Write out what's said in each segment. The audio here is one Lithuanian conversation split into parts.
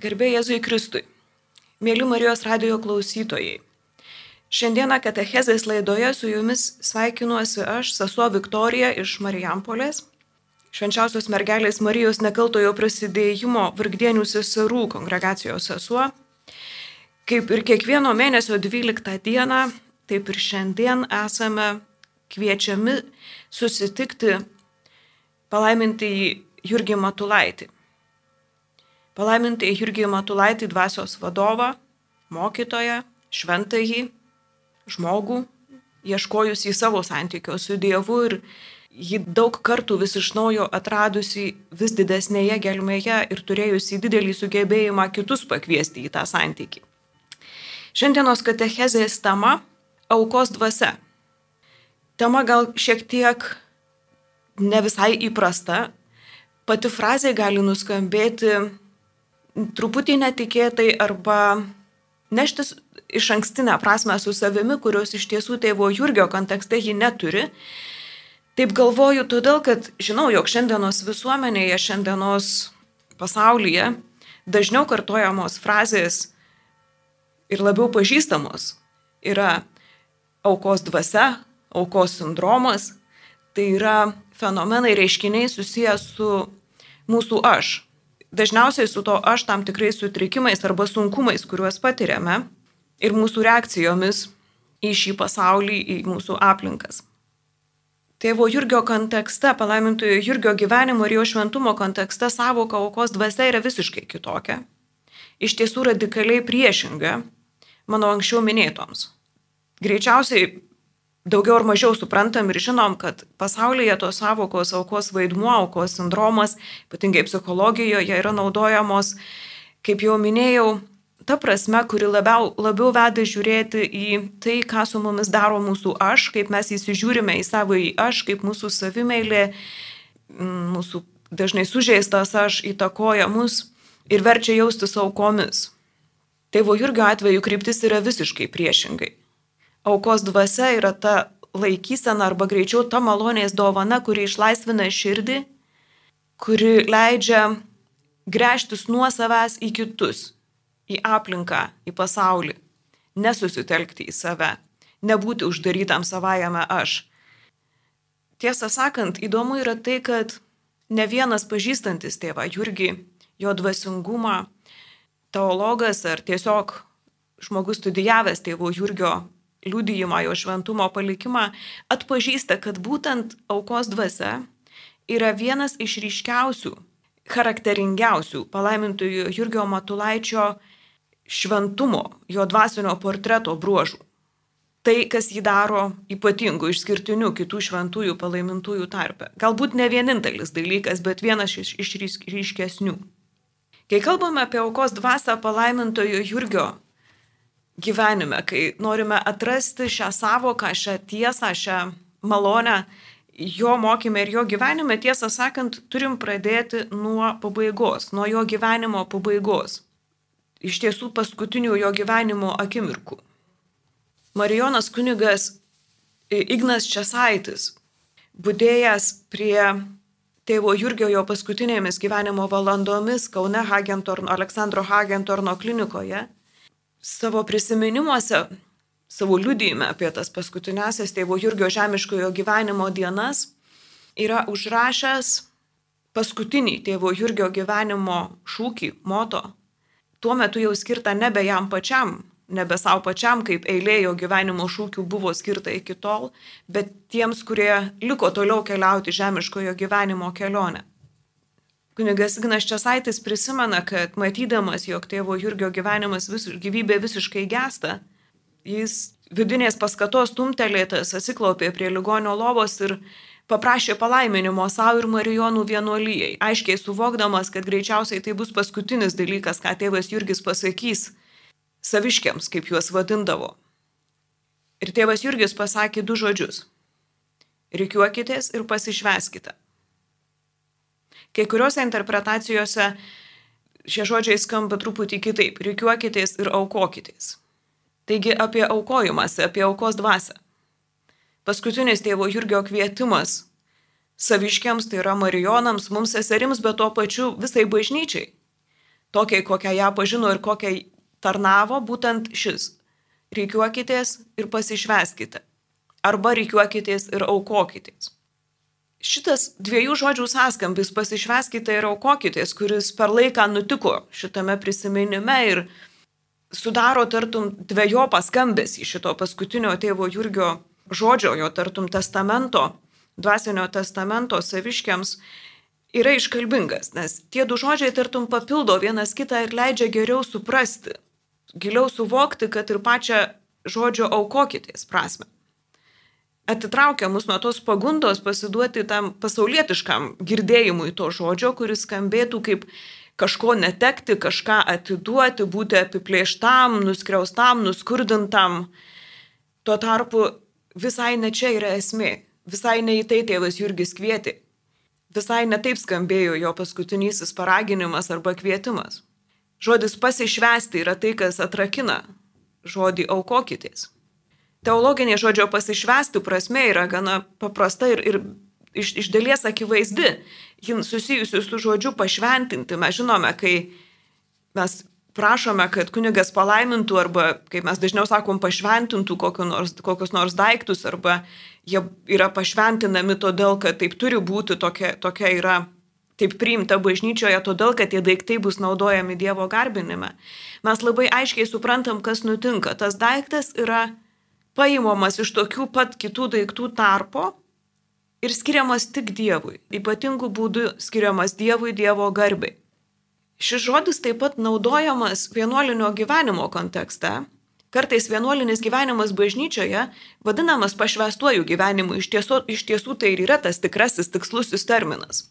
Gerbėjai Jėzui Kristui. Mėly Marijos radio klausytojai. Šiandieną Katechezės laidoje su jumis sveikinuosi aš, sesuo Viktorija iš Marijampolės, švenčiausios mergelės Marijos nekaltojo prasidėjimo vargdienių seserų kongregacijos sesuo. Kaip ir kiekvieno mėnesio 12 dieną, taip ir šiandien esame kviečiami susitikti palaiminti Jurgį Matulaitį palaimintai Jurgį Matulaitį dvasios vadovą, mokytoją, šventąjį, žmogų, ieškojus į savo santykio su Dievu ir jį daug kartų vis iš naujo atradusi vis didesnėje gelmėje ir turėjusi didelį sugebėjimą kitus pakviesti į tą santykį. Šiandienos katechezės tema - aukos dvasia. Tema gal šiek tiek ne visai įprasta, pati frazė gali nuskambėti truputį netikėtai arba neštis iš ankstinę prasme su savimi, kurios iš tiesų tėvo Jurgio kontekste ji neturi. Taip galvoju todėl, kad žinau, jog šiandienos visuomenėje, šiandienos pasaulyje dažniau kartojamos frazės ir labiau pažįstamos yra aukos dvasia, aukos sindromas, tai yra fenomenai reiškiniai susijęs su mūsų aš, dažniausiai su to aš tam tikrais sutrikimais arba sunkumais, kuriuos patiriame ir mūsų reakcijomis į šį pasaulį, į mūsų aplinkas. Tėvo Jurgio kontekste, palaimintojo Jurgio gyvenimo ir jo šventumo kontekste savoka aukos dvasia yra visiškai kitokia. Iš tiesų radikaliai priešinga mano anksčiau minėtoms. Greičiausiai daugiau ar mažiau suprantam ir žinom, kad pasaulyje tos savokos aukos vaidmuo, aukos sindromas, ypatingai psichologijoje, yra naudojamos, kaip jau minėjau, ta prasme, kuri labiau, labiau veda žiūrėti į tai, ką su mumis daro mūsų aš, kaip mes įsižiūrime į savo į aš, kaip mūsų savimeilė, mūsų dažnai sužeistas aš įtakoja mus ir verčia jaustis aukomis. Tėvo Jurgio atveju kryptis yra visiškai priešingai aukos dvasia yra ta laikysena arba greičiau ta malonės dovana, kuri išlaisvina širdį, kuri leidžia grėžtis nuo savęs į kitus, į aplinką, į pasaulį, nesusitelkti į save, nebūti uždarytam savajame aš. Tiesą sakant, įdomu yra tai, kad ne vienas pažįstantis tėvą Jurgį, jo dvasingumą, teologas ar tiesiog žmogus studijavęs tėvo Jurgio liūdėjimą, jo šventumo palikimą, atpažįsta, kad būtent aukos dvasia yra vienas iš ryškiausių, charakteringiausių palaimintojo Jurgio Matulaičio šventumo, jo dvasinio portreto bruožų. Tai, kas jį daro ypatingu, išskirtiniu kitų šventųjų palaimintųjų tarpe. Galbūt ne vienintelis dalykas, bet vienas iš, iš ryškesnių. Kai kalbame apie aukos dvasę palaimintojo Jurgio gyvenime, kai norime atrasti šią savoką, šią tiesą, šią malonę jo mokymė ir jo gyvenime, tiesą sakant, turim pradėti nuo pabaigos, nuo jo gyvenimo pabaigos. Iš tiesų paskutinių jo gyvenimo akimirkų. Marijonas kunigas Ignas Česaitis, būdėjęs prie tėvo Jurgio jo paskutinėmis gyvenimo valandomis Kaune Hagentorno, Aleksandro Hagentorno klinikoje, savo prisiminimuose, savo liudyjime apie tas paskutinėsias tėvo Jurgio žemiškojo gyvenimo dienas yra užrašęs paskutinį tėvo Jurgio gyvenimo šūkį, moto. Tuo metu jau skirta nebe jam pačiam, nebe savo pačiam, kaip eilėjo gyvenimo šūkių buvo skirta iki tol, bet tiems, kurie liko toliau keliauti žemiškojo gyvenimo kelionę. Kunigas Ignas Česaitis prisimena, kad matydamas, jog tėvo Jurgio gyvenimas vis, gyvybė visiškai gesta, jis vidinės paskatos tumtelėtas atsiklaupė prie ligonio lovos ir paprašė palaiminimo savo ir Marijonų vienuolyjei, aiškiai suvokdamas, kad greičiausiai tai bus paskutinis dalykas, ką tėvas Jurgis pasakys saviškiams, kaip juos vadindavo. Ir tėvas Jurgis pasakė du žodžius - reikiuokitės ir pasišveskite. Kai kuriuose interpretacijose šie žodžiai skamba truputį kitaip - reikiuokitės ir aukokitės. Taigi apie aukojimąsi, apie aukos dvasę. Paskutinis tėvo Jurgio kvietimas saviškiams, tai yra marijonams, mums seserims, bet tuo pačiu visai bažnyčiai. tokiai, kokią ją pažino ir kokiai tarnavo, būtent šis. Reikiuokitės ir pasišveskite. Arba reikiuokitės ir aukokitės. Šitas dviejų žodžių sąskambis pasišveskite ir aukokitės, kuris per laiką nutiko šitame prisiminime ir sudaro tartum dviejopą skambesį šito paskutinio tėvo Jurgio žodžio, jo tartum testamento, dvasinio testamento saviškiams yra iškalbingas, nes tie du žodžiai tartum papildo vienas kitą ir leidžia geriau suprasti, giliau suvokti, kad ir pačią žodžio aukokitės prasme atitraukia mus nuo tos pagundos pasiduoti tam pasaulietiškam girdėjimui to žodžio, kuris skambėtų kaip kažko netekti, kažką atiduoti, būti apiplėštam, nuskriaustam, nuskurdintam. Tuo tarpu visai ne čia yra esmė, visai ne į tai tėvas Jurgis kvietė, visai ne taip skambėjo jo paskutinysis paraginimas arba kvietimas. Žodis pasišvesti yra tai, kas atrakina žodį aukokitės teologinė žodžio pasišvestų prasme yra gana paprasta ir, ir iš, iš dalies akivaizdi. Jin susijusi su žodžiu pašventinti. Mes žinome, kai mes prašome, kad kunigas palaimintų arba, kaip mes dažniau sakom, pašventintų nors, kokius nors daiktus arba jie yra pašventinami todėl, kad taip turi būti, tokia, tokia yra taip priimta bažnyčioje, todėl, kad tie daiktai bus naudojami Dievo garbinime. Mes labai aiškiai suprantam, kas nutinka. Tas daiktas yra paimamas iš tokių pat kitų daiktų tarpo ir skiriamas tik Dievui, ypatingų būdų skiriamas Dievui Dievo garbiai. Šis žodis taip pat naudojamas vienuolinio gyvenimo kontekste. Kartais vienuolinis gyvenimas bažnyčioje vadinamas pašvestuoju gyvenimu, iš tiesų, iš tiesų tai ir yra tas tikrasis tikslusis terminas.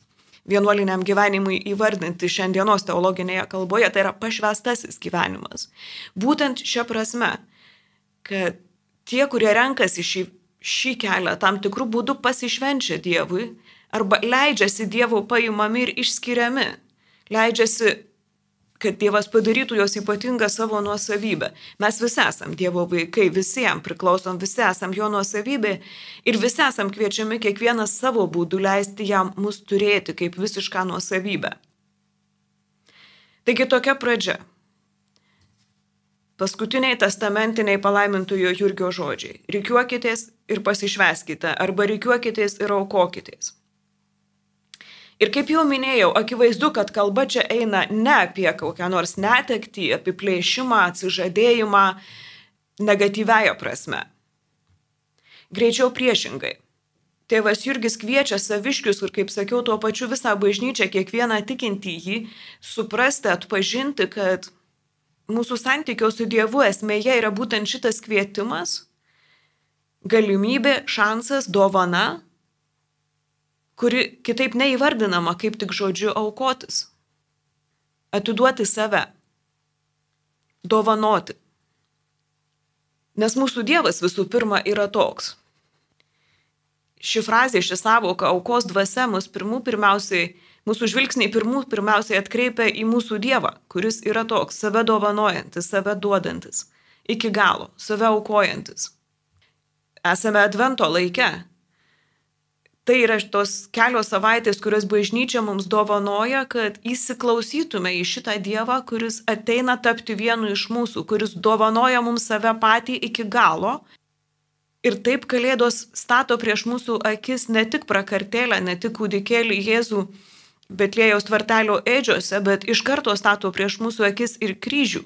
Vienuoliniam gyvenimui įvardinti šiandienos teologinėje kalboje tai yra pašvestasis gyvenimas. Būtent šia prasme, kad tie, kurie renkasi šį, šį kelią, tam tikrų būdų pasišvenčia Dievui arba leidžiasi Dievo paimami ir išskiriami. Leidžiasi, kad Dievas padarytų jos ypatingą savo nuosavybę. Mes visi esam Dievo vaikai, visiems priklausom, visi esam jo nuosavybė ir visi esam kviečiami kiekvienas savo būdų leisti jam mus turėti kaip visišką nuosavybę. Taigi tokia pradžia. Paskutiniai testamentiniai palaimintojo Jurgio žodžiai. Reikiuokitės ir pasišveskite, arba reikiuokitės ir aukokitės. Ir kaip jau minėjau, akivaizdu, kad kalba čia eina ne apie kokią nors netektį, apiplėšimą, atsižadėjimą negatyvęją prasme. Greičiau priešingai. Tėvas Jurgis kviečia saviškius ir, kaip sakiau, tuo pačiu visą bažnyčią, kiekvieną tikintį jį, suprasti, atpažinti, kad mūsų santykio su Dievu esmėje yra būtent šitas kvietimas, galimybė, šansas, dovana, kuri kitaip neįvardinama kaip tik žodžiu aukotis, atiduoti save, dovanoti. Nes mūsų Dievas visų pirma yra toks. Ši frazė, ši savoka aukos dvasia mus pirmų pirmiausiai Mūsų žvilgsniai pirmų pirmiausiai atkreipia į mūsų Dievą, kuris yra toks, save dovanojantis, save duodantis, iki galo, save aukojantis. Esame advento laike. Tai yra tos kelios savaitės, kurias bažnyčia mums dovanoja, kad įsiklausytume į šitą Dievą, kuris ateina tapti vienu iš mūsų, kuris dovanoja mums save patį iki galo Ir taip Kalėdos stato prieš mūsų akis ne tik prakartėlę, ne tik kūdikėlį Jėzų, Betlėjaus tvartelio eidžiuose, bet iš karto stato prieš mūsų akis ir kryžių.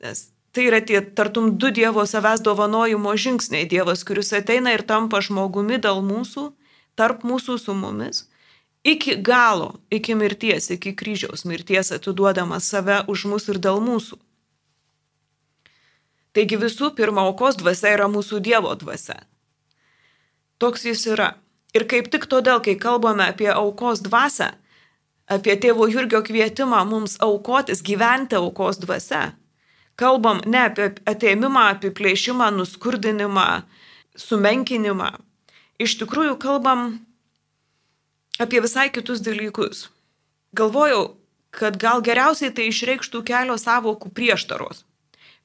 Nes tai yra tie tartum du Dievo savęs dovanojimo žingsniai. Dievas, kuris ateina ir tampa žmogumi dėl mūsų, tarp mūsų su mumis, iki galo, iki mirties, iki kryžiaus mirties atiduodamas save už mus ir dėl mūsų. Taigi visų pirma, aukos dvasia yra mūsų Dievo dvasia. Toks jis yra. Ir kaip tik todėl, kai kalbame apie aukos dvasę, apie tėvo Jurgio kvietimą mums aukotis, gyventi aukos dvasę, kalbam ne apie ateimimą, apie plėšimą, nuskurdinimą, sumenkinimą. Iš tikrųjų kalbam apie visai kitus dalykus. Galvojau, kad gal geriausiai tai išreikštų kelios savokų prieštaros.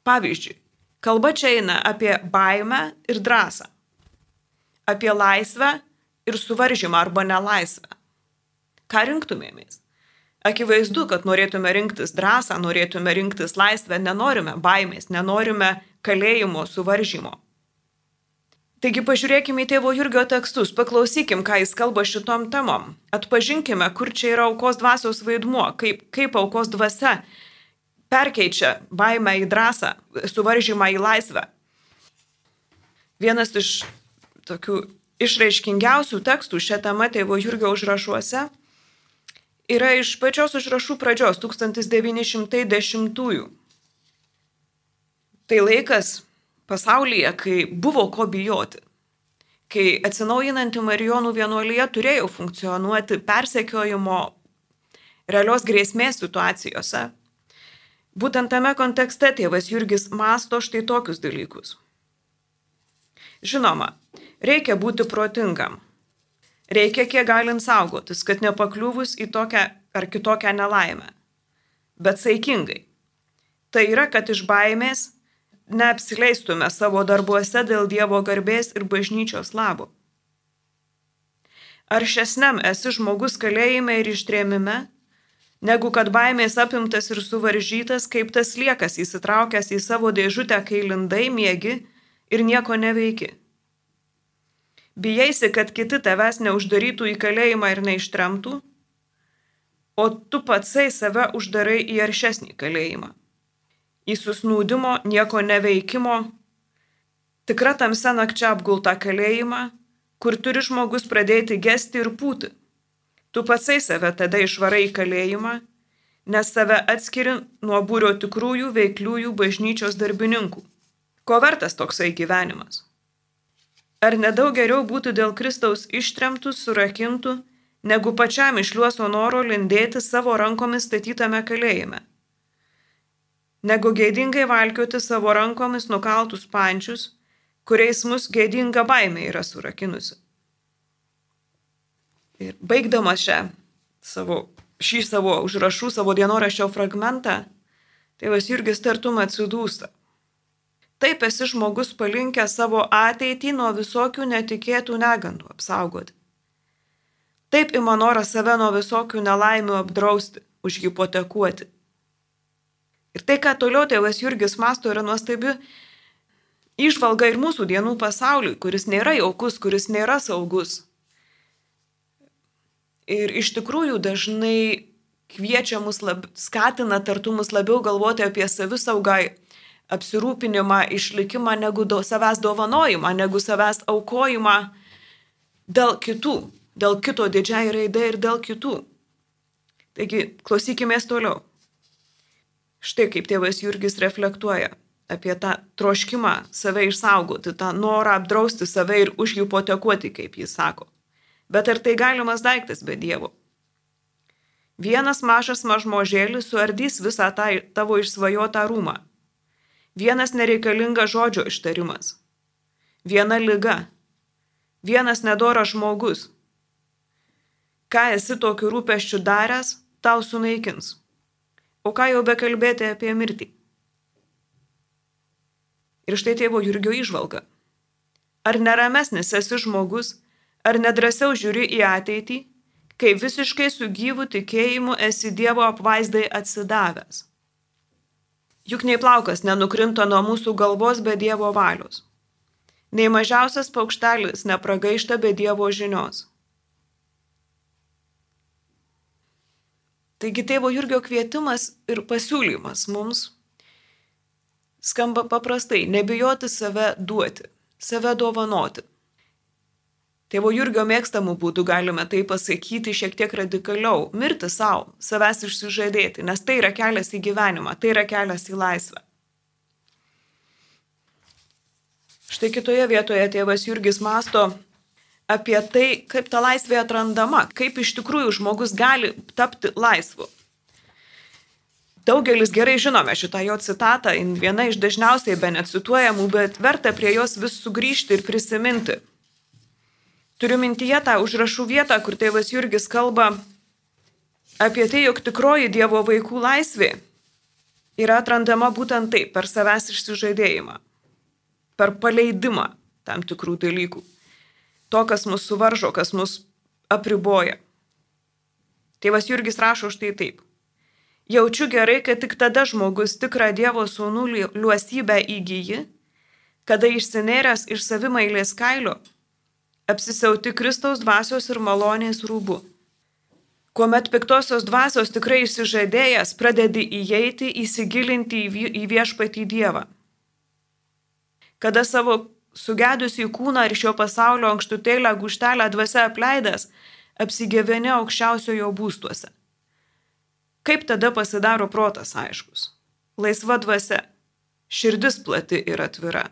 Pavyzdžiui, kalba čia eina apie baimę ir drąsą, apie laisvę ir suvaržymą arba nelaisvę. Ką rinktumėmės? Akivaizdu, kad norėtume rinktis drąsą, norėtume rinktis laisvę, nenorime baimės, nenorime kalėjimo suvaržymo. Taigi pažiūrėkime į tėvo Jurgio tekstus, paklausykim, ką jis kalba šitom temom. Atpažinkime, kur čia yra aukos dvasios vaidmuo, kaip, kaip aukos dvasia perkeičia baimę į drąsą, suvaržymą į laisvę. Vienas iš tokių išraiškingiausių tekstų šią temą tėvo Jurgio užrašuose yra iš pačios užrašų pradžios 1910-ųjų. Tai laikas pasaulyje, kai buvo ko bijoti. Kai atsinaujinanti Marijonų vienuolyje turėjo funkcionuoti persekiojimo realios grėsmės situacijose. Būtent tame kontekste tėvas Jurgis masto štai tokius dalykus. Žinoma, reikia būti protingam, Reikia kiek galint saugotis, kad nepakliuvus į tokią ar kitokią nelaimę. Bet saikingai. Tai yra, kad iš baimės neapsileistume savo darbuose dėl Dievo garbės ir bažnyčios labo. Ar šiesniam esi žmogus kalėjime ir ištrėmime, negu kad baimės apimtas ir suvaržytas, kaip tas liekas įsitraukęs į savo dėžutę, kai lindai mėgi ir nieko neveiki. Bijaisi, kad kiti tavęs neuždarytų į kalėjimą ir neištremtų, o tu patsai save uždarai į aršesnį kalėjimą. Į susnūdimo, nieko neveikimo, tikra tamsia nakčia apgultą kalėjimą, kur turi žmogus pradėti gesti ir pūti. Tu patsai save tada išvarai į kalėjimą, nes save atskiri nuo būrio tikrųjų veikliųjų bažnyčios darbininkų. Ko vertas toksai gyvenimas? Ar nedaug geriau būtų dėl Kristaus ištremtų, surakintų, negu pačiam išliuoso noro lindėti savo rankomis statytame kalėjime? Negu gėdingai valkioti savo rankomis nukaltus pančius, kuriais mus gėdinga baimė yra surakinusi. Ir baigdamas šią savo, šį savo užrašų, savo dienoraščio fragmentą, tėvas Jurgis tartum atsidūsta. Taip esi žmogus palinkęs savo ateitį nuo visokių netikėtų negandų apsaugoti. Taip ima noras save nuo visokių nelaimių apdrausti, užhipotekuoti. Ir tai, ką toliau tėvas Jurgis masto, yra nuostabi išvalga ir mūsų dienų pasauliui, kuris nėra jaukus, kuris nėra saugus. Ir iš tikrųjų dažnai kviečia mus, lab, skatina tartum mus labiau galvoti apie savisaugą apsirūpinimą, išlikimą, negu do, savęs dovanojimą, negu savęs aukojimą dėl kitų, dėl kito didžiai raidai ir dėl kitų. Taigi, klausykime toliau. Štai kaip tėvas Jurgis reflektuoja apie tą troškimą save išsaugoti, tą norą apdrausti save ir užhipotekuoti, kaip jis sako. Bet ar tai galimas daiktas be Dievo? Vienas mažas mažmožėlis suardys visą tą tavo išsvajotą rūmą vienas nereikalingas žodžio ištarimas, viena lyga, vienas nedoras žmogus. Ką esi tokiu rūpeščiu daręs, tau sunaikins. O ką jau bekalbėti apie mirtį? Ir štai tėvo Jurgio išvalga. Ar neramesnis esi žmogus, ar nedrasiau žiūri į ateitį, kai visiškai su gyvu tikėjimu esi Dievo apvaizdai atsidavęs? Juk nei plaukas nenukrinta nuo mūsų galvos be Dievo valios. Nei mažiausias paukštelis nepragaišta be Dievo žinios. Taigi tėvo Jurgio kvietimas ir pasiūlymas mums skamba paprastai - nebijoti save duoti, save dovanoti. Tėvo Jurgio mėgstamų būdų galime tai pasakyti šiek tiek radikaliau - mirti savo, savęs išsižadėti, nes tai yra kelias į gyvenimą, tai yra kelias į laisvę. Štai kitoje vietoje tėvas Jurgis masto apie tai, kaip ta laisvė atrandama, kaip iš tikrųjų žmogus gali tapti laisvu. Daugelis gerai žinome šitą jo citatą, viena iš dažniausiai be necituojamų, bet verta prie jos vis sugrįžti ir prisiminti. Turiu mintyje tą užrašų vietą, kur tėvas Jurgis kalba apie tai, jog tikroji Dievo vaikų laisvė yra atrandama būtent taip, per savęs išsižadėjimą, per paleidimą tam tikrų dalykų. To, kas mus suvaržo, kas mus apriboja. Tėvas Jurgis rašo štai taip. Jaučiu gerai, kad tik tada žmogus tikrą Dievo sūnų liuosybę įgyji, kada išsineręs iš savimailės kailio, apsisiauti Kristaus dvasios ir malonės rūbu. Kuomet piktosios dvasios tikrai išsižadėjęs, pradedi įeiti, įsigilinti į viešpatį Dievą. Kada savo sugedusi kūną ir šio pasaulio ankštutėlę guštelę dvasia apleidęs, apsigyveni aukščiausiojo būstuose. Kaip tada pasidaro protas aiškus? Laisva dvasia, širdis plati ir atvira.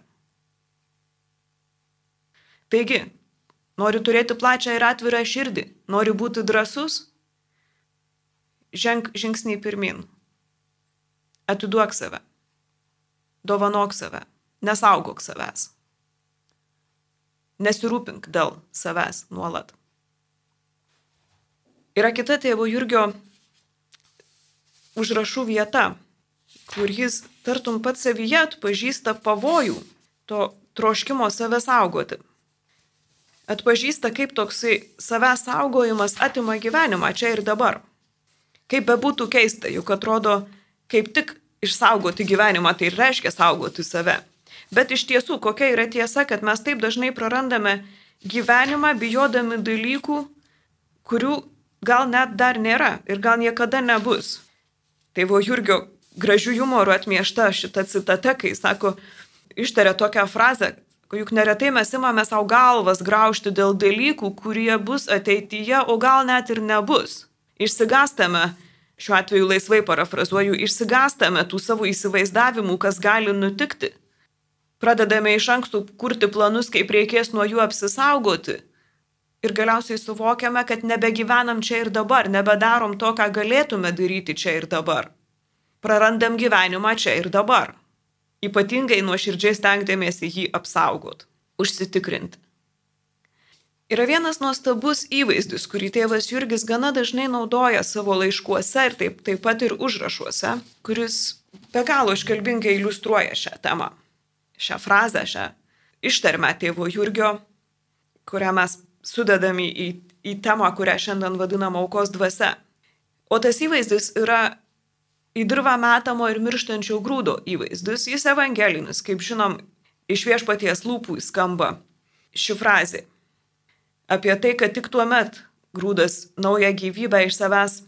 Taigi, nori turėti plačią ir atvirą širdį, nori būti drasus, ženk žingsnį pirmin. Atiduok save. Dovanok save. Nesaugok savęs. Nesirūpink dėl savęs nuolat. Yra kita tėvo Jurgio užrašų vieta, kur jis tartum pat savyje atpažįsta pavojų to troškimo save saugoti. Atpažįsta, kaip toksai savęs saugojimas atima gyvenimą čia ir dabar. Kaip bebūtų keista, juk atrodo, kaip tik išsaugoti gyvenimą tai reiškia saugoti save. Bet iš tiesų, kokia yra tiesa, kad mes taip dažnai prarandame gyvenimą, bijodami dalykų, kurių gal net dar nėra ir gal niekada nebus. Tai buvo Jurgio gražių humorų atmiešta šita citata, kai sako, ištarė tokią frazę, juk neretai mes imame savo galvas graužti dėl dalykų, kurie bus ateityje, o gal net ir nebus. Išsigastame, šiuo atveju laisvai parafrazuoju, išsigastame tų savo įsivaizdavimų, kas gali nutikti. Pradedame iš anksto kurti planus, kaip reikės nuo jų apsisaugoti. Ir galiausiai suvokiame, kad nebegyvenam čia ir dabar, nebedarom to, ką galėtume daryti čia ir dabar. Prarandam gyvenimą čia ir dabar. Ypatingai nuoširdžiai stengdamėsi jį apsaugot, užsitikrinti. Yra vienas nuostabus įvaizdis, kurį tėvas Jurgis gana dažnai naudoja savo laiškuose ir taip, taip pat ir užrašuose, kuris be galo iškalbingai iliustruoja šią temą, šią frazę, šią ištarmę tėvo Jurgio, kurią mes sudedami į, į temą, kurią šiandien vadinam aukos dvasia. O tas įvaizdis yra į dirvą metamo ir mirštančio grūdo įvaizdis, jis evangelinis, kaip žinom, iš viešpaties lūpų skamba ši frazė. Apie tai, kad tik tuo met grūdas naują gyvybę iš savęs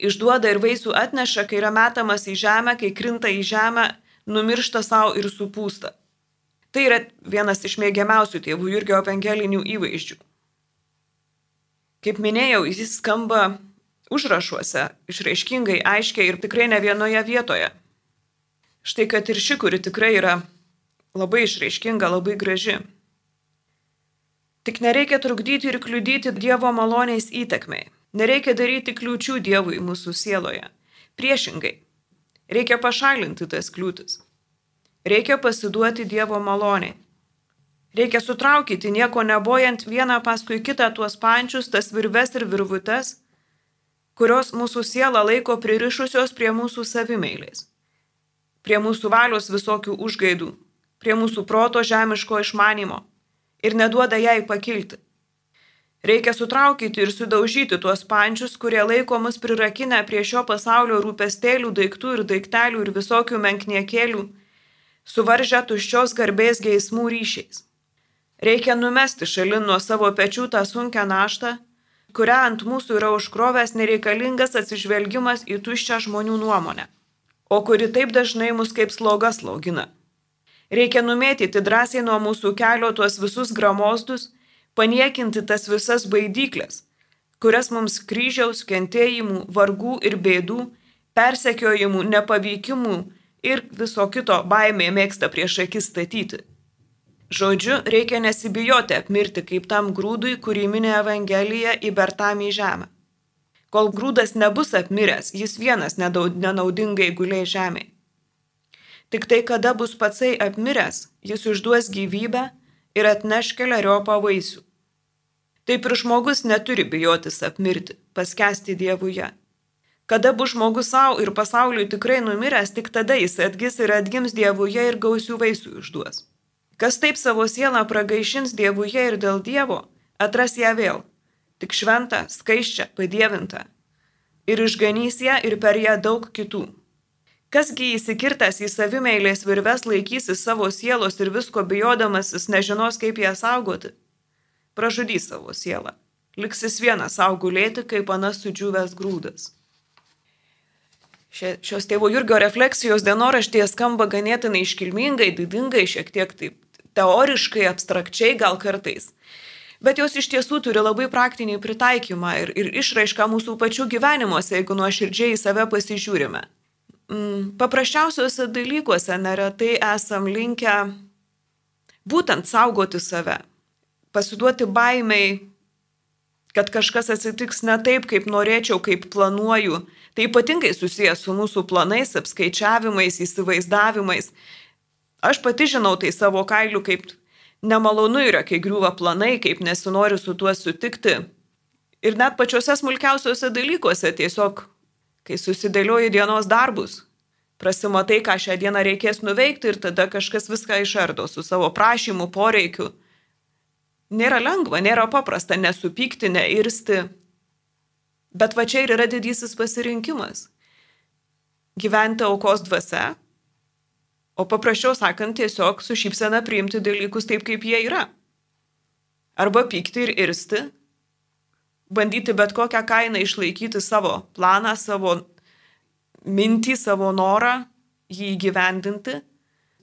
išduoda ir vaisių atneša, kai yra metamas į žemę, kai krinta į žemę, numiršta savo ir supūsta. Tai yra vienas iš mėgiamiausių tėvų Jurgio evangelinių įvaizdžių. Kaip minėjau, jis skamba užrašuose, išraiškingai, aiškiai ir tikrai ne vienoje vietoje. Štai kad ir ši, kuri tikrai yra labai išraiškinga, labai graži. Tik nereikia trukdyti ir kliudyti Dievo malonės įtekmei. Nereikia daryti kliūčių Dievui mūsų sieloje. Priešingai, reikia pašalinti tas kliūtis. Reikia pasiduoti Dievo maloniai. Reikia sutraukyti, nieko nebojant vieną paskui kitą tuos pančius, tas virves ir virvutes, kurios mūsų sielą laiko pririšusios prie mūsų savimeilės, prie mūsų valios visokių užgaidų, prie mūsų proto žemiško išmanimo ir neduoda jai pakilti. Reikia sutraukyti ir sudaužyti tuos pančius, kurie laiko mus prirakinę prie šio pasaulio rūpestėlių, daiktų ir daiktelių ir visokių menkniekėlių, suvaržę tuščios garbės geismų ryšiais. Reikia numesti šalin nuo savo pečių tą sunkę naštą kurią ant mūsų yra užkrovęs nereikalingas atsižvelgimas į tuščią žmonių nuomonę, o kuri taip dažnai mus kaip sloga slaugina. Reikia numėtyti drąsiai nuo mūsų kelio tuos visus gramozdus, paniekinti tas visas baidyklės, kurias mums kryžiaus, kentėjimų, vargų ir bėdų, persekiojimų, nepavykimų ir viso kito baimė mėgsta prieš akis statyti. Žodžiu, reikia nesibijoti apmirti kaip tam grūdui, kurį minė Evangelija į žemę. Kol grūdas nebus apmiręs, jis vienas nenaudingai guliai žemėje. Tik tai, kada bus patsai apmiręs, jis užduos gyvybę ir atneš keliariopą vaisių. Taip ir žmogus neturi bijotis apmirti, paskesti Dievuje. Kada bus žmogus savo ir pasauliui tikrai numiręs, tik tada jis atgis ir atgims Dievuje ir gausių vaisių išduos. Kas taip savo sielą pragaišins Dievuje ir dėl Dievo, atras ją vėl, tik šventą, skaiščią, padėvintą. ir išganys ją ir per ją daug kitų. Kasgi įsikirtęs į savimeilės virves laikysis savo sielos ir visko bijodamasis nežinos, kaip ją saugoti? Pražudys savo sielą. Liksis vienas saugulėti, kaip anas sudžiūvęs grūdas. Šios tėvo Jurgio refleksijos dienoraštėje skamba ganėtinai iškilmingai, didingai, šiek tiek taip teoriškai, abstrakčiai gal kartais bet jos iš tiesų turi labai praktinį pritaikymą ir, ir išraišką mūsų pačių gyvenimuose, jeigu nuoširdžiai į save pasižiūrime. Mm, paprasčiausiuose dalykuose neretai esam linkę būtent saugoti save, pasiduoti baimiai, kad kažkas atsitiks ne taip, kaip norėčiau, kaip planuoju. Tai ypatingai susijęs su mūsų planais, apskaičiavimais, įsivaizdavimais. Aš pati žinau tai savo kailiu, kaip Nemalonu yra, kai griūva planai, kaip nesinori su tuo sutikti. Ir net pačiuose smulkiausiuose dalykuose tiesiog, kai susidėlioji dienos darbus, prasimatai, ką šią dieną reikės nuveikti ir tada kažkas viską išardo su savo prašymu, poreikiu. Nėra lengva, nėra paprasta nesupykti, neirsti. Bet va čia ir yra didysis pasirinkimas. Gyventi aukos dvasia o paprasčiau sakant, tiesiog su šypsena priimti dalykus taip, kaip jie yra. Arba pykti ir irsti, bandyti bet kokią kainą išlaikyti savo planą, savo mintį, savo norą, jį įgyvendinti,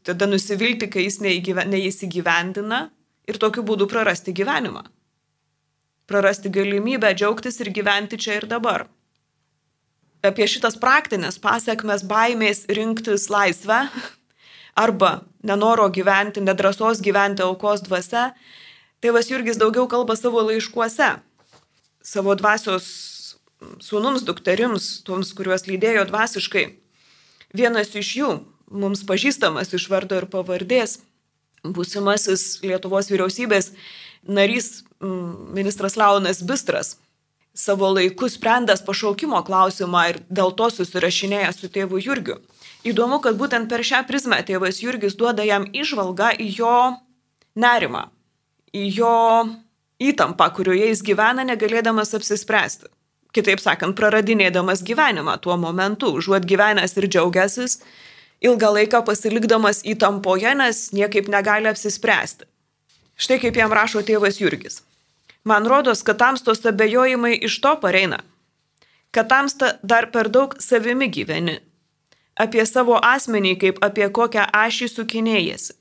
tada nusivilti, kai jis neįsigyvendina ir tokiu būdu prarasti gyvenimą. Prarasti galimybę džiaugtis ir gyventi čia ir dabar. Apie šitas praktinės pasiekmes baimės rinktis laisvę arba nenoro gyventi, nedrasos gyventi aukos dvasia, tėvas Jurgis daugiau kalba savo laiškuose, savo dvasios sūnums, dukterims, toms, kuriuos lydėjo dvasiškai. Vienas iš jų, mums pažįstamas iš vardo ir pavardės, būsimasis Lietuvos vyriausybės narys ministras Launas Bistras, savo laiku sprendęs pašaukimo klausimą ir dėl to susirašinėja su tėvu Jurgiu. Įdomu, kad būtent per šią prizmę tėvas Jurgis duoda jam išvalgą į jo nerimą, į jo įtampą, kurioje jis gyvena, negalėdamas apsispręsti. Kitaip sakant, praradinėdamas gyvenimą tuo momentu, užuot gyvenęs ir džiaugiasis, ilgą laiką pasilikdamas įtampoje, nes niekaip negali apsispręsti. Štai kaip jam rašo tėvas Jurgis. Man rodos, kad tamstos abejojimai iš to pareina, kad tamsta dar per daug savimi gyveni, apie savo asmenį kaip apie kokią ašį sukinėjasi.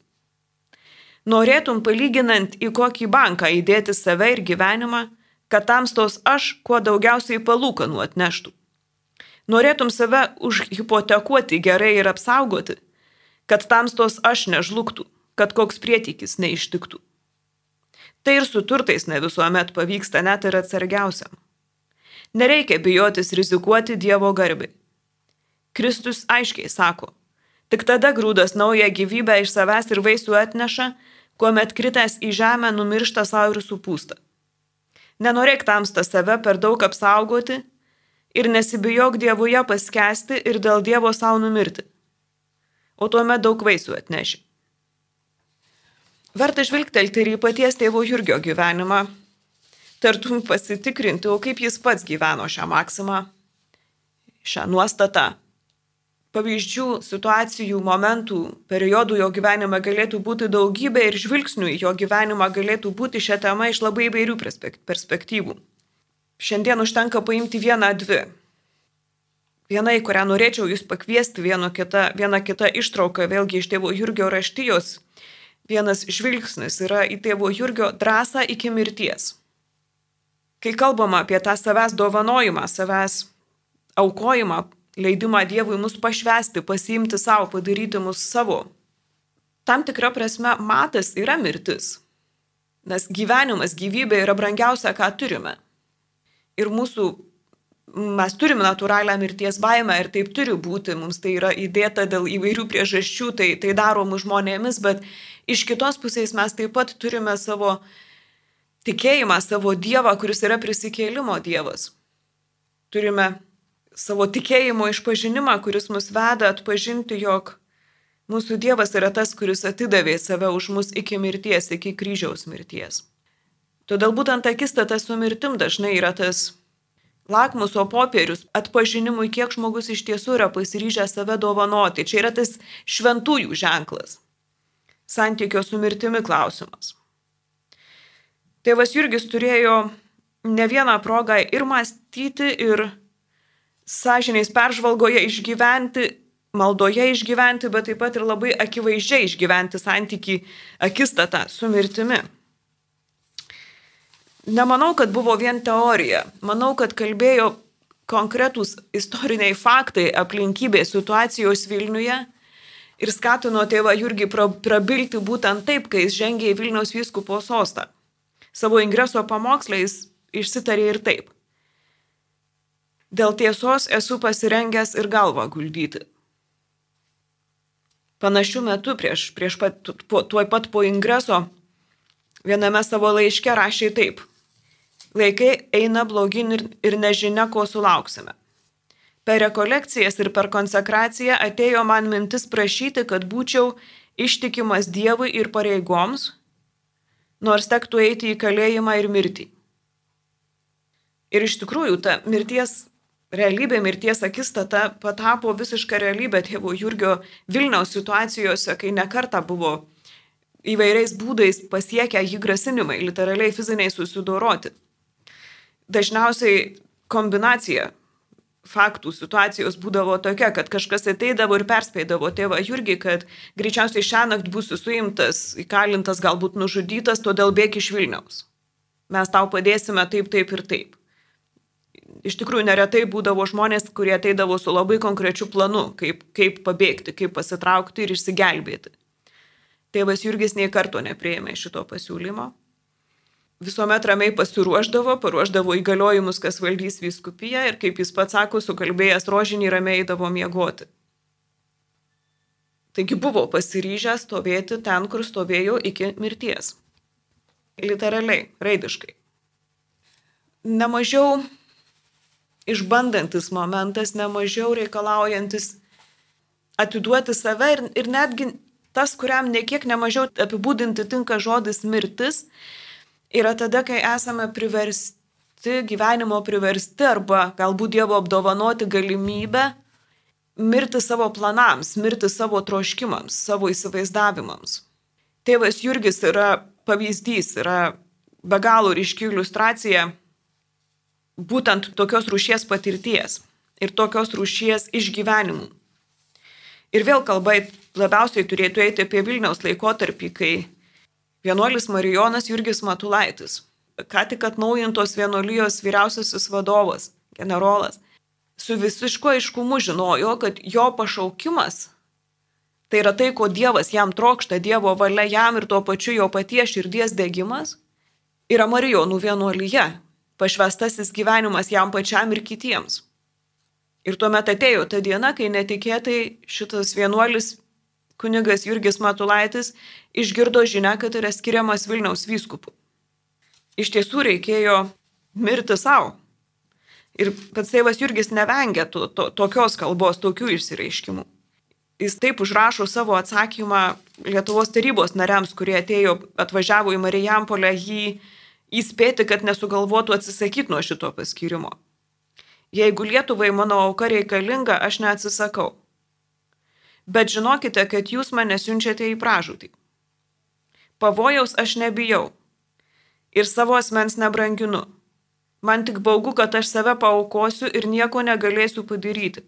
Norėtum palyginant į kokį banką įdėti save ir gyvenimą, kad tamstos aš kuo daugiausiai palūkanų atneštų. Norėtum save užhipotekuoti gerai ir apsaugoti, kad tamstos aš nežlugtų, kad koks prietikis neištiktų. Tai ir su turtais ne visuomet pavyksta net ir atsargiausiam. Nereikia bijotis rizikuoti Dievo garbai. Kristus aiškiai sako, tik tada grūdas naują gyvybę iš savęs ir vaisių atneša, kuomet kritęs į žemę numiršta savo ir supūsta. Nenorėk tamsta save per daug apsaugoti ir nesibijok Dievuje paskesti ir dėl Dievo savo numirti. O tuomet daug vaisių atneši. Verta žvilgtelti ir į paties tėvo Jurgio gyvenimą, tartum pasitikrinti, o kaip jis pats gyveno šią maksimą, šią nuostatą pavyzdžių, situacijų, momentų, periodų jo gyvenime galėtų būti daugybė ir žvilgsnių jo gyvenimą galėtų būti šią temą iš labai įvairių perspektyvų. Šiandien užtenka paimti vieną, dvi. Viena, į kurią norėčiau jūs pakviesti, viena kita, viena kita ištrauka, vėlgi iš tėvo Jurgio raštijos. Vienas žvilgsnis yra į tėvo Jurgio drąsą iki mirties. Kai kalbama apie tą savęs dovanojimą, savęs aukojimą, leidimą Dievui mus pašvesti, pasiimti savo, padaryti mus savo. Tam tikra prasme matas yra mirtis. Nes gyvenimas, gyvybė yra brangiausia, ką turime. Ir mūsų, mes turime natūralią mirties baimę ir taip turi būti, mums tai yra įdėta dėl įvairių priežasčių, tai, tai daromų žmonėmis, bet iš kitos pusės mes taip pat turime savo tikėjimą, savo Dievą, kuris yra prisikėlimo Dievas. Turime savo tikėjimo išpažinimą, kuris mus veda atpažinti, jog mūsų Dievas yra tas, kuris atidavė save už mus iki mirties, iki kryžiaus mirties. Todėl būtent akistata su mirtim dažnai yra tas lakmuso popierius atpažinimui, kiek žmogus iš tiesų yra pasiryžęs save dovanoti. Čia yra tas šventųjų ženklas. Santykio su mirtimi klausimas. Tėvas Jurgis turėjo ne vieną progą ir mąstyti, ir sąžiniais peržvalgoje išgyventi, maldoje išgyventi, bet taip pat ir labai akivaizdžiai išgyventi santyki akistatą su mirtimi. Nemanau, kad buvo vien teorija. Manau, kad kalbėjo konkretūs istoriniai faktai, aplinkybės situacijos Vilniuje ir skatino tėvą Jurgį prabilti būtent taip, kai jis žengė į Vilniaus vyskupo sostą. Savo ingreso pamokslais išsitarė ir taip. Dėl tiesos esu pasirengęs ir galvą guldyti. Panašių metų prieš, prieš pat, tuoj pat po ingreso viename savo laiške rašė taip. Laikai eina blogin ir, ir nežinia, ko sulauksime. Per rekolekcijas ir per konsekraciją atėjo man mintis prašyti, kad būčiau ištikimas Dievui ir pareigoms, nors tektų eiti į kalėjimą ir mirtį. Ir iš tikrųjų ta mirties realybė, mirties akistata patapo visišką realybę tėvo Jurgio Vilniaus situacijose, kai nekarta buvo įvairiais būdais pasiekę jį grasinimai, literaliai fiziniai susidoroti. Dažniausiai kombinacija faktų situacijos būdavo tokia, kad kažkas ateidavo ir perspėdavo tėvą Jurgį, kad greičiausiai šią naktį būsi suimtas, įkalintas, galbūt nužudytas, todėl bėk iš Vilniaus. Mes tau padėsime taip, taip ir taip iš tikrųjų neretai būdavo žmonės, kurie ateidavo su labai konkrečiu planu, kaip, kaip pabėgti, kaip pasitraukti ir išsigelbėti. Tėvas Jurgis nei karto neprieėmė šito pasiūlymo. Visuomet ramiai pasiruoždavo, paruoždavo įgaliojimus, kas valdys vyskupiją ir, kaip jis pats sako, sukalbėjęs rožinį ramiai eidavo miegoti. Taigi buvo pasiryžęs stovėti ten, kur stovėjo iki mirties. Literaliai, raidiškai. Nemažiau išbandantis momentas, nemažiau reikalaujantis atiduoti save ir, ir netgi tas, kuriam nekiek nemažiau apibūdinti tinka žodis mirtis, yra tada, kai esame priversti, gyvenimo priversti arba galbūt Dievo apdovanoti galimybę mirti savo planams, mirti savo troškimams, savo įsivaizdavimams. Tėvas Jurgis yra pavyzdys, yra be galo ryški iliustracija būtent tokios rūšies patirties ir tokios rūšies išgyvenimų. Ir vėl kalba labiausiai turėtų eiti apie Vilniaus laikotarpį, kai vienuolis Marijonas Jurgis Matulaitis, ką tik atnaujintos vienuolijos vyriausiasis vadovas, generolas, su visišku aiškumu žinojo, kad jo pašaukimas tai yra tai, ko Dievas jam trokšta, Dievo valia jam ir tuo pačiu jo paties širdies degimas, yra Marijonų vienuolyje, pašvestasis gyvenimas jam pačiam ir kitiems. Ir tuomet atėjo ta diena, kai netikėtai šitas vienuolis kunigas Jurgis Matulaitis išgirdo žinę, kad yra skiriamas Vilniaus vyskupu. Iš tiesų reikėjo mirti savo. Ir pats tėvas Jurgis nevengia to, to, tokios kalbos, tokių išsireiškimų. Jis taip užrašo savo atsakymą Lietuvos tarybos nariams, kurie atėjo, atvažiavo į Marijampolę jį įspėti, kad nesugalvotų atsisakyti nuo šito paskirimo. Jeigu Lietuvai mano auka reikalinga, aš neatsisakau. Bet žinokite, kad jūs mane siunčiate į pražūtį. Pavojaus aš nebijau ir savo asmens nebranginu. Man tik baugu, kad aš save paukosiu ir nieko negalėsiu padaryti.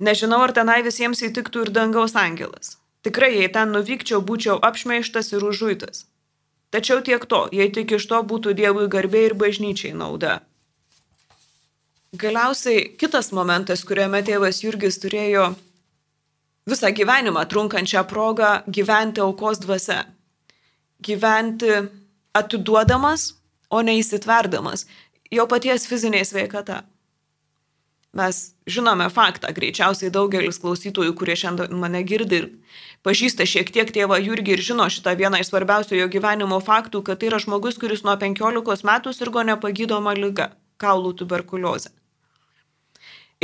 Nežinau, ar tenai visiems įtiktų ir dangaus angelas. Tikrai, jei ten nuvykčiau, būčiau apšmeištas ir užuitas. Tačiau tiek to, jei tik iš to būtų Dievui garbė ir bažnyčiai nauda. Galiausiai kitas momentas, kuriame tėvas Jurgis turėjo visą gyvenimą trunkančią progą gyventi aukos dvasia. Gyventi atiduodamas, o ne įsitverdamas jo paties fizinė sveikata. Mes žinome faktą, greičiausiai daugelis klausytojų, kurie šiandien mane girdi ir pažįsta šiek tiek tėvą Jurgį ir žino šitą vieną iš svarbiausių jo gyvenimo faktų, kad tai yra žmogus, kuris nuo 15 metų sirgo nepagydoma lyga - kaulų tuberkuliozė.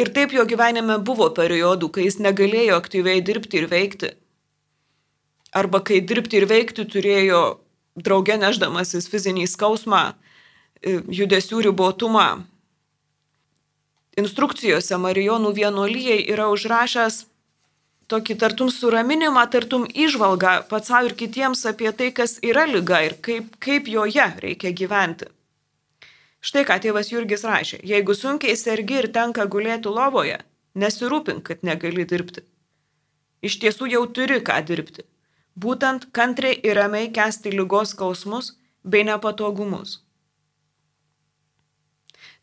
Ir taip jo gyvenime buvo periodų, kai jis negalėjo aktyviai dirbti ir veikti. Arba kai dirbti ir veikti turėjo draugė neždamasis fizinį skausmą, e, judesių ribotumą, instrukcijose Marijonų vienuolyjei yra užrašęs tokį tartum suraminimą, tartum išvalgą pats savo ir kitiems apie tai, kas yra lyga ir kaip, kaip joje reikia gyventi. Štai ką tėvas Jurgis rašė, jeigu sunkiai sergi ir tenka gulėti lovoje, nesirūpink, kad negali dirbti. Iš tiesų jau turi ką dirbti. Būtent kantriai ir ramiai kesti lygos skausmus bei nepatogumus.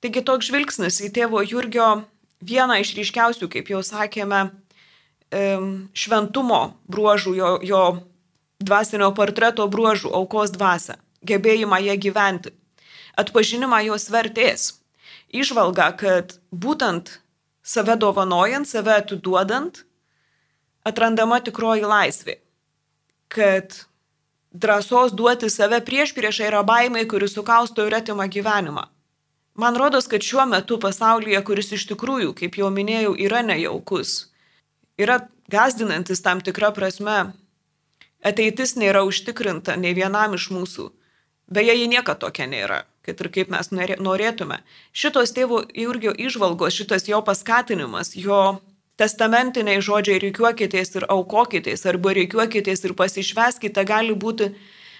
Taigi toks žvilgsnis į tėvo Jurgio vieną iš ryškiausių, kaip jau sakėme, šventumo bruožų, jo, jo dvasinio portreto bruožų, aukos dvasę, gebėjimą ją gyventi, atpažinimą jos vertės, išvalga, kad būtent save dovanojant, save atiduodant, atrandama tikroji laisvė, kad drąsos duoti save prieš priešą yra baimai, kuris sukausto ir atima gyvenimą. Man rodos, kad šiuo metu pasaulyje, kuris iš tikrųjų, kaip jau minėjau, yra nejaukus, yra gazdinantis tam tikrą prasme. Ateitis nėra užtikrinta nei vienam iš mūsų. Beje, ji niekada tokia nėra, kad ir kaip mes norėtume. Šitos tėvo Jurgio išvalgos, šitas jo paskatinimas, jo testamentiniai žodžiai reikiuokitės ir aukokitės, arba reikiuokitės ir pasišveskite, gali būti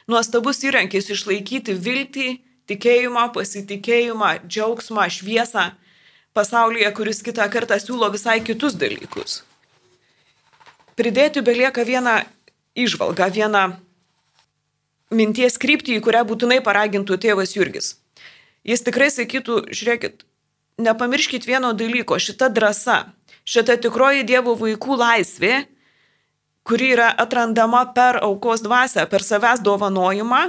nuostabus įrankis išlaikyti viltį, tikėjimą, pasitikėjimą, džiaugsmą, šviesą pasaulyje, kuris kitą kartą siūlo visai kitus dalykus. Pridėti belieka vieną išvalgą, vieną minties kryptį, į kurią būtinai paragintų tėvas Jurgis. Jis tikrai sakytų, žiūrėkit, nepamirškit vieno dalyko, šita drąsa, šita tikroji Dievo vaikų laisvė, kuri yra atrandama per aukos dvasę, per savęs dovanojimą,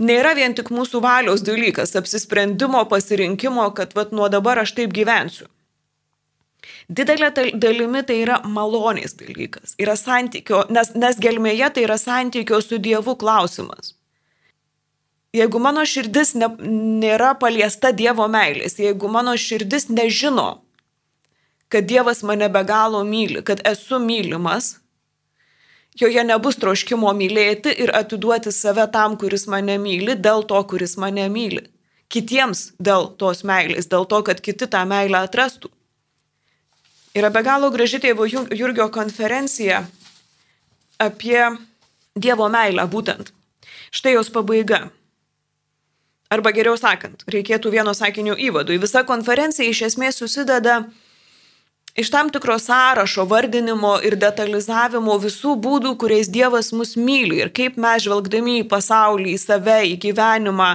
nėra vien tik mūsų valios dalykas, apsisprendimo, pasirinkimo, kad vat, nuo dabar aš taip gyvensiu. Didelė dalimi tai yra malonės dalykas, yra santykio, nes, nes gelmėje tai yra santykio su Dievu klausimas. Jeigu mano širdis ne, nėra paliesta Dievo meilės, jeigu mano širdis nežino, kad Dievas mane be galo myli, kad esu mylimas, joje nebus troškimo mylėti ir atiduoti save tam, kuris mane myli, dėl to, kuris mane myli. Kitiems dėl tos meilės, dėl to, kad kiti tą meilę atrastų. Yra be galo graži tėvo Jurgio konferencija apie Dievo meilę būtent. Štai jos pabaiga. Arba geriau sakant, reikėtų vieno sakinio įvadui. Visa konferencija iš esmės susideda iš tam tikro sąrašo, vardinimo ir detalizavimo visų būdų, kuriais Dievas mus myli ir kaip mes žvelgdami į pasaulį, į save, į gyvenimą,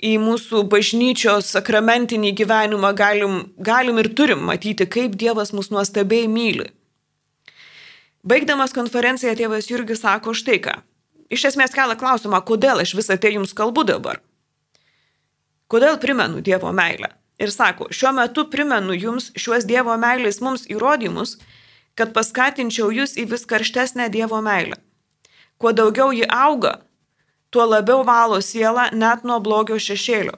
į mūsų bažnyčios sakramentinį gyvenimą galim, galim ir turim matyti, kaip Dievas mus nuostabiai myli. Baigdamas konferenciją tėvas Jurgis sako štai ką. Iš esmės kelia klausimą, kodėl aš visą tai jums kalbu dabar. Kodėl primenu Dievo meilę? Ir sako, šiuo metu primenu jums šiuos Dievo meilės mums įrodymus, kad paskatinčiau jūs į vis karštesnę Dievo meilę. Kuo daugiau ji auga, tuo labiau valo sielą net nuo blogio šešėlio.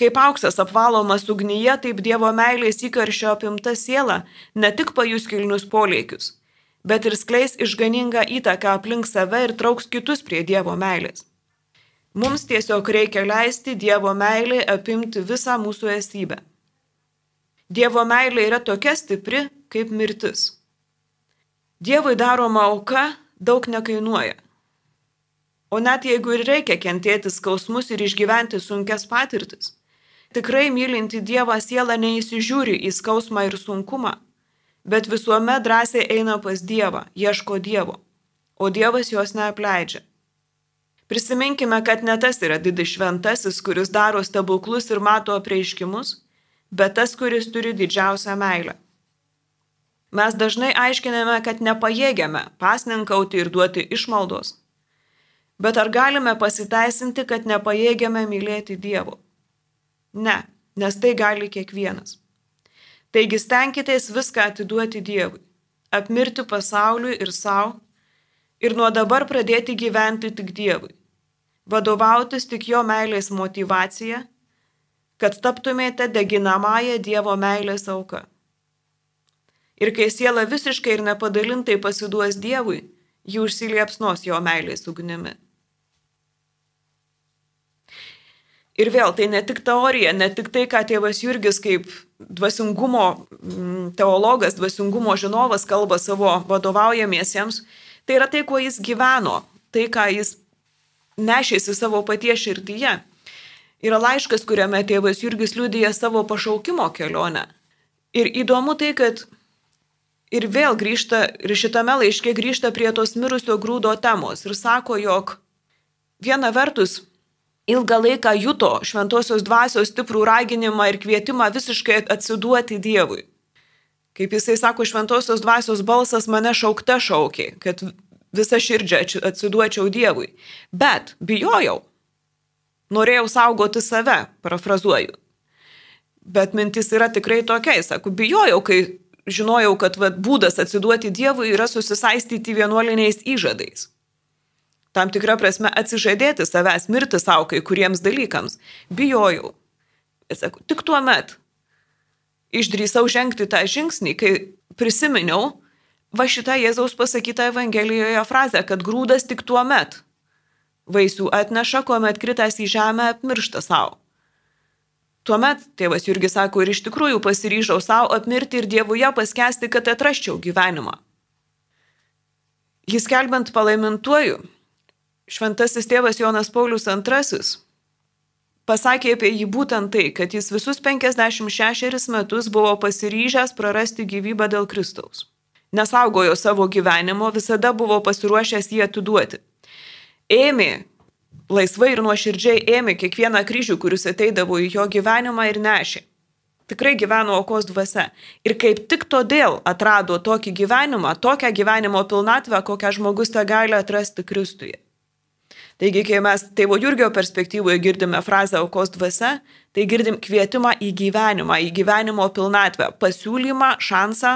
Kaip auksas apvalomas ugnyje, taip Dievo meilės įkaršio apimta siela ne tik pajus kilnius polėkius, bet ir skleis išganingą įtaką aplink save ir trauks kitus prie Dievo meilės. Mums tiesiog reikia leisti Dievo meilį apimti visą mūsų esybę. Dievo meilė yra tokia stipri kaip mirtis. Dievui daroma auka daug nekainuoja. O net jeigu ir reikia kentėti skausmus ir išgyventi sunkias patirtis, tikrai mylinti Dievą siela neįsižiūri į skausmą ir sunkumą, bet visuomet drąsiai eina pas Dievą, ieško Dievo, o Dievas jos neapleidžia. Prisiminkime, kad ne tas yra didis šventasis, kuris daro stebuklus ir mato apreiškimus, bet tas, kuris turi didžiausią meilę. Mes dažnai aiškiname, kad nepajėgiame pasninkauti ir duoti išmaldos Bet ar galime pasiteisinti, kad nepajėgiame mylėti Dievo? Ne, nes tai gali kiekvienas. Taigi stenkitės viską atiduoti Dievui, apmirti pasauliui ir savo ir nuo dabar pradėti gyventi tik Dievui, vadovautis tik Jo meilės motivacija, kad taptumėte deginamąją Dievo meilės auka. Ir kai siela visiškai ir nepadalintai pasiduos Dievui, ji užsiliepsnos Jo meilės ugnimi. Ir vėl, tai ne tik teorija, ne tik tai, ką tėvas Jurgis kaip dvasingumo mm, teologas, dvasingumo žinovas kalba savo vadovaujamiesiems, tai yra tai, kuo jis gyveno, tai, ką jis nešėsi savo paties širdyje. Yra laiškas, kuriame tėvas Jurgis liūdėja savo pašaukimo kelionę. Ir įdomu tai, kad ir vėl grįžta, ir šitame laiške grįžta prie tos mirusio grūdo temos ir sako, jog viena vertus ilgą laiką juto šventosios dvasios stiprų raginimą ir kvietimą visiškai atsiduoti Dievui. Kaip jisai sako, šventosios dvasios balsas mane šaukte šaukė, kad visą širdžią atsiduočiau Dievui. Bet bijojau. Norėjau saugoti save, parafrazuoju. Bet mintis yra tikrai tokia, sako, bijojau, kai žinojau, kad vat, būdas atsiduoti Dievui yra susisaistyti vienuoliniais įžadais tam tikrą prasme atsižadėti savęs, mirti savo kai kuriems dalykams. Bijojau. Sakau, tik tuo met išdrįsau žengti tą žingsnį, kai prisiminiau va šitą Jėzaus pasakytą Evangelijoje frazę, kad grūdas tik tuo met vaisių atneša, kuomet kritęs į žemę apmiršta savo. Tuomet tėvas Jurgis sako ir iš tikrųjų pasiryžau savo apmirti ir Dievuje paskesti, kad atraščiau gyvenimą. Jis kelbent palaimintuoju, šventasis tėvas Jonas Paulius II pasakė apie jį būtent tai, kad jis visus 56 metus buvo pasiryžęs prarasti gyvybę dėl Kristaus. Nesaugojo savo gyvenimo, visada buvo pasiruošęs jį atiduoti. Ėmė, laisvai ir nuoširdžiai ėmė kiekvieną kryžių, kuris ateidavo į jo gyvenimą ir nešė. Tikrai gyveno aukos dvasia. Ir kaip tik todėl atrado tokį gyvenimą, tokią gyvenimo pilnatvę, kokią žmogus tą gali atrasti Kristuje. Taigi, kai mes tėvo Jurgio perspektyvoje girdime frazę aukos dvasia, tai girdim kvietimą į gyvenimą, į gyvenimo pilnatvę, pasiūlymą, šansą,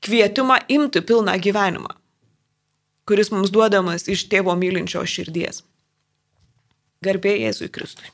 kvietimą imti pilną gyvenimą, kuris mums duodamas iš tėvo mylinčio širdies. Garbė Jėzui Kristui.